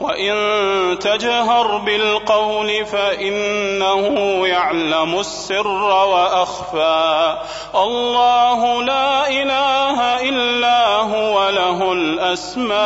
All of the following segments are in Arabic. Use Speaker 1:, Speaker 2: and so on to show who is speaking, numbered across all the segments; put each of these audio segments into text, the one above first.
Speaker 1: وإن تجهر بالقول فإنه يعلم السر وأخفى. الله لا إله إلا هو له الأسماء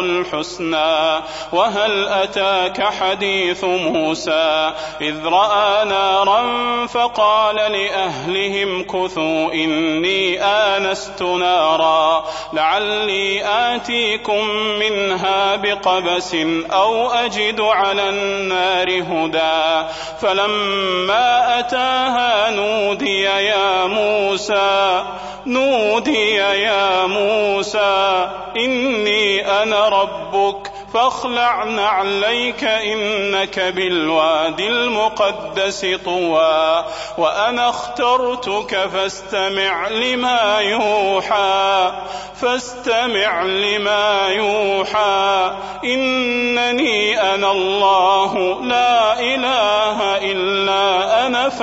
Speaker 1: الحسنى. وهل أتاك حديث موسى؟ إذ رأى نارا فقال لأهلهم كثوا إني آنست نارا. لعلي آتيكم منها بقبس أو أجد على النار هدى. فلما أتاها نودي يا موسى نودي يا موسى إني أنا ربك فاخلع نعليك إنك بالواد المقدس طوى وأنا اخترتك فاستمع لما يوحى فاستمع لما يوحى إنني أنا الله لا إله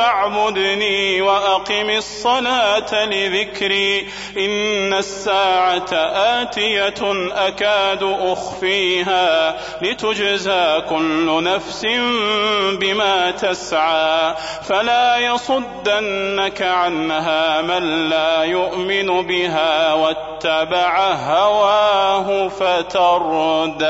Speaker 1: فاعبدني وأقم الصلاة لذكري. إن الساعة آتية أكاد أخفيها لتجزى كل نفس بما تسعى. فلا يصدنك عنها من لا يؤمن بها واتبع هواه فتردى.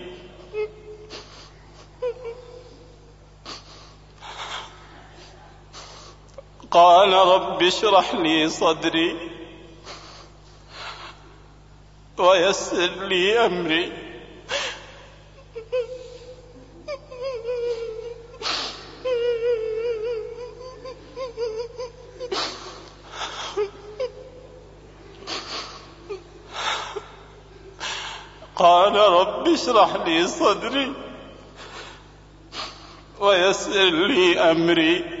Speaker 1: قال رب اشرح لي صدري ويسر لي أمري. قال رب اشرح لي صدري ويسر لي أمري.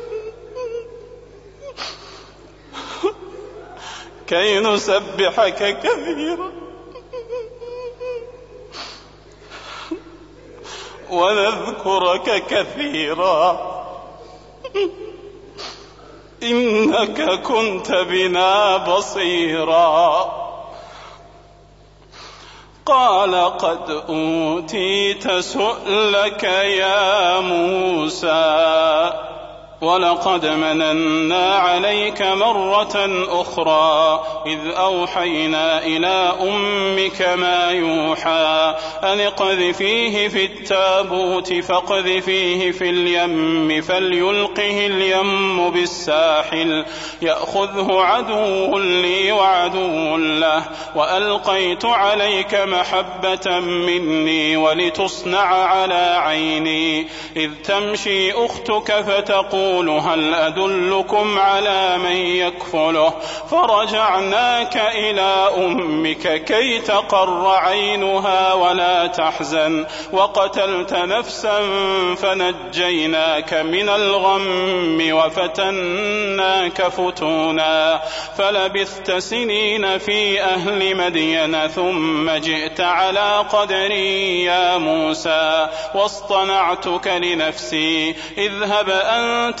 Speaker 1: كي نسبحك كثيرا. ونذكرك كثيرا. إنك كنت بنا بصيرا. قال قد أوتيت سؤلك يا موسى. ولقد مننا عليك مرة أخرى إذ أوحينا إلى أمك ما يوحى أن اقذفيه في التابوت فاقذفيه في اليم فليلقه اليم بالساحل يأخذه عدو لي وعدو له وألقيت عليك محبة مني ولتصنع على عيني إذ تمشي أختك فتقول يقول هل أدلكم على من يكفله؟ فرجعناك إلى أمك كي تقر عينها ولا تحزن. وقتلت نفسا فنجيناك من الغم وفتناك فتونا. فلبثت سنين في أهل مدين ثم جئت على قدري يا موسى. واصطنعتك لنفسي. اذهب أنت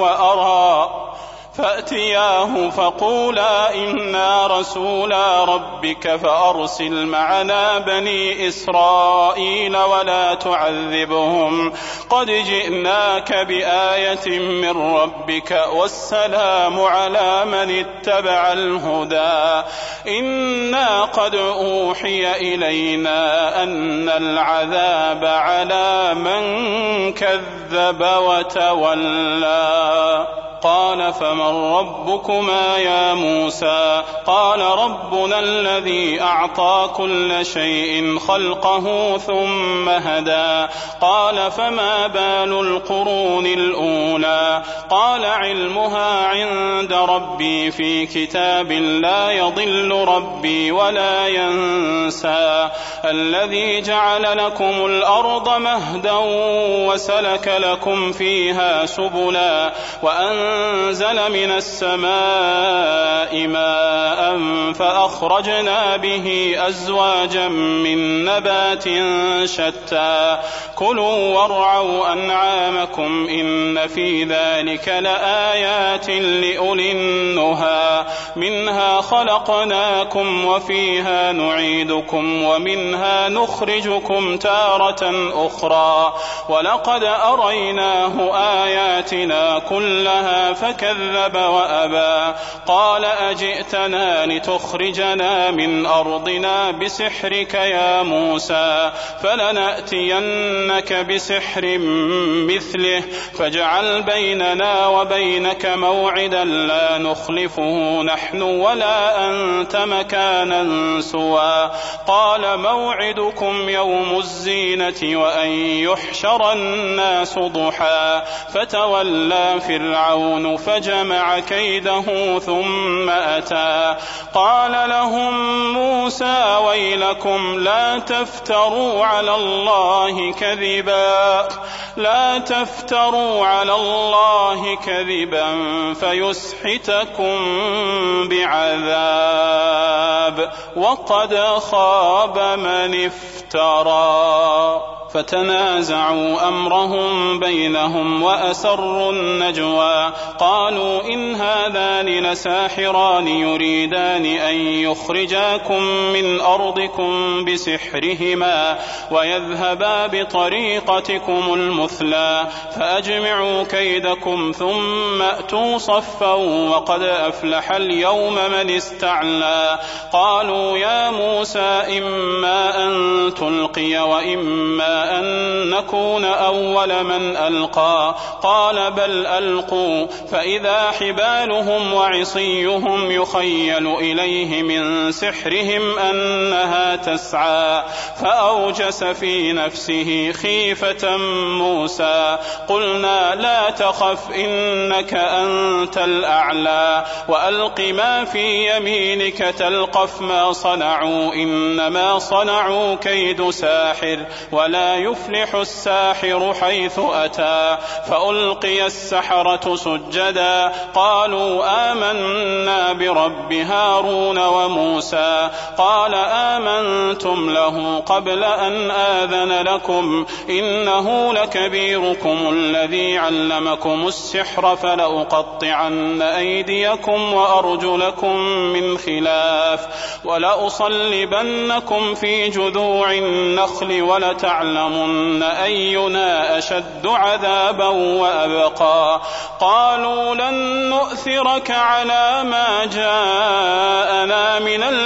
Speaker 1: وأرى فأتياه فقولا إنا رسولا ربك فأرسل معنا بني إسرائيل ولا تعذبهم. قد جئناك بآية من ربك والسلام على من اتبع الهدى. إنا قد أوحي إلينا أن العذاب على من كذب وتولى. قال فمن ربكما يا موسى؟ قال ربنا الذي أعطى كل شيء خلقه ثم هدى. قال فما بال القرون الأولى؟ قال علمها عند ربي في كتاب لا يضل ربي ولا ينسى. الذي جعل لكم الأرض مهدا وسلك لكم فيها سبلا. وأن أنزل من السماء ماء فأخرجنا به أزواجا من نبات شتى. كلوا وارعوا أنعامكم إن في ذلك لآيات لأولي النهى. منها خلقناكم وفيها نعيدكم ومنها نخرجكم تارة أخرى. ولقد أريناه آياتنا كلها فكذب وأبى. قال أجئتنا لتخرجنا من أرضنا بسحرك يا موسى فلنأتينك بسحر مثله فاجعل بيننا وبينك موعدا لا نخلفه نحن ولا أنت مكانا سوى. قال موعدكم يوم الزينة وأن يحشر الناس ضحى فتولى فرعون فرعون فجمع كيده ثم أتى. قال لهم موسى ويلكم لا تفتروا على الله كذبا. لا تفتروا على الله كذبا فيسحتكم بعذاب. وقد خاب من افترى. فتنازعوا أمرهم بينهم وأسروا النجوى. قالوا إن هذان لساحران يريدان أن يخرجاكم من أرضكم بسحرهما ويذهبا بطريقتكم المثلى. فأجمعوا كيدكم ثم أتوا صفا وقد أفلح اليوم من استعلى. قالوا يا موسى إما أن تلقي وإما أن نكون أول من ألقى. قال بل ألقوا. فإذا حبالهم وعصيهم يخيل إليه من سحرهم أنها تسعى. فأوجس في نفسه خيفة موسى. قلنا لا تخف إنك أنت الأعلى. وألق ما في يمينك تلقف ما صنعوا. إنما صنعوا كيد ساحر. ولا يفلح الساحر حيث أتى فألقي السحرة سجدا. قالوا آمنا برب هارون وموسى. قال آمنتم له قبل أن آذن لكم. إنه لكبيركم الذي علمكم السحر فلأقطعن أيديكم وأرجلكم من خلاف. ولأصلبنكم في جذوع النخل ولتعلمن أينا أشد عذابا وأبقى. قالوا لن نؤثرك على ما جاءنا من البيت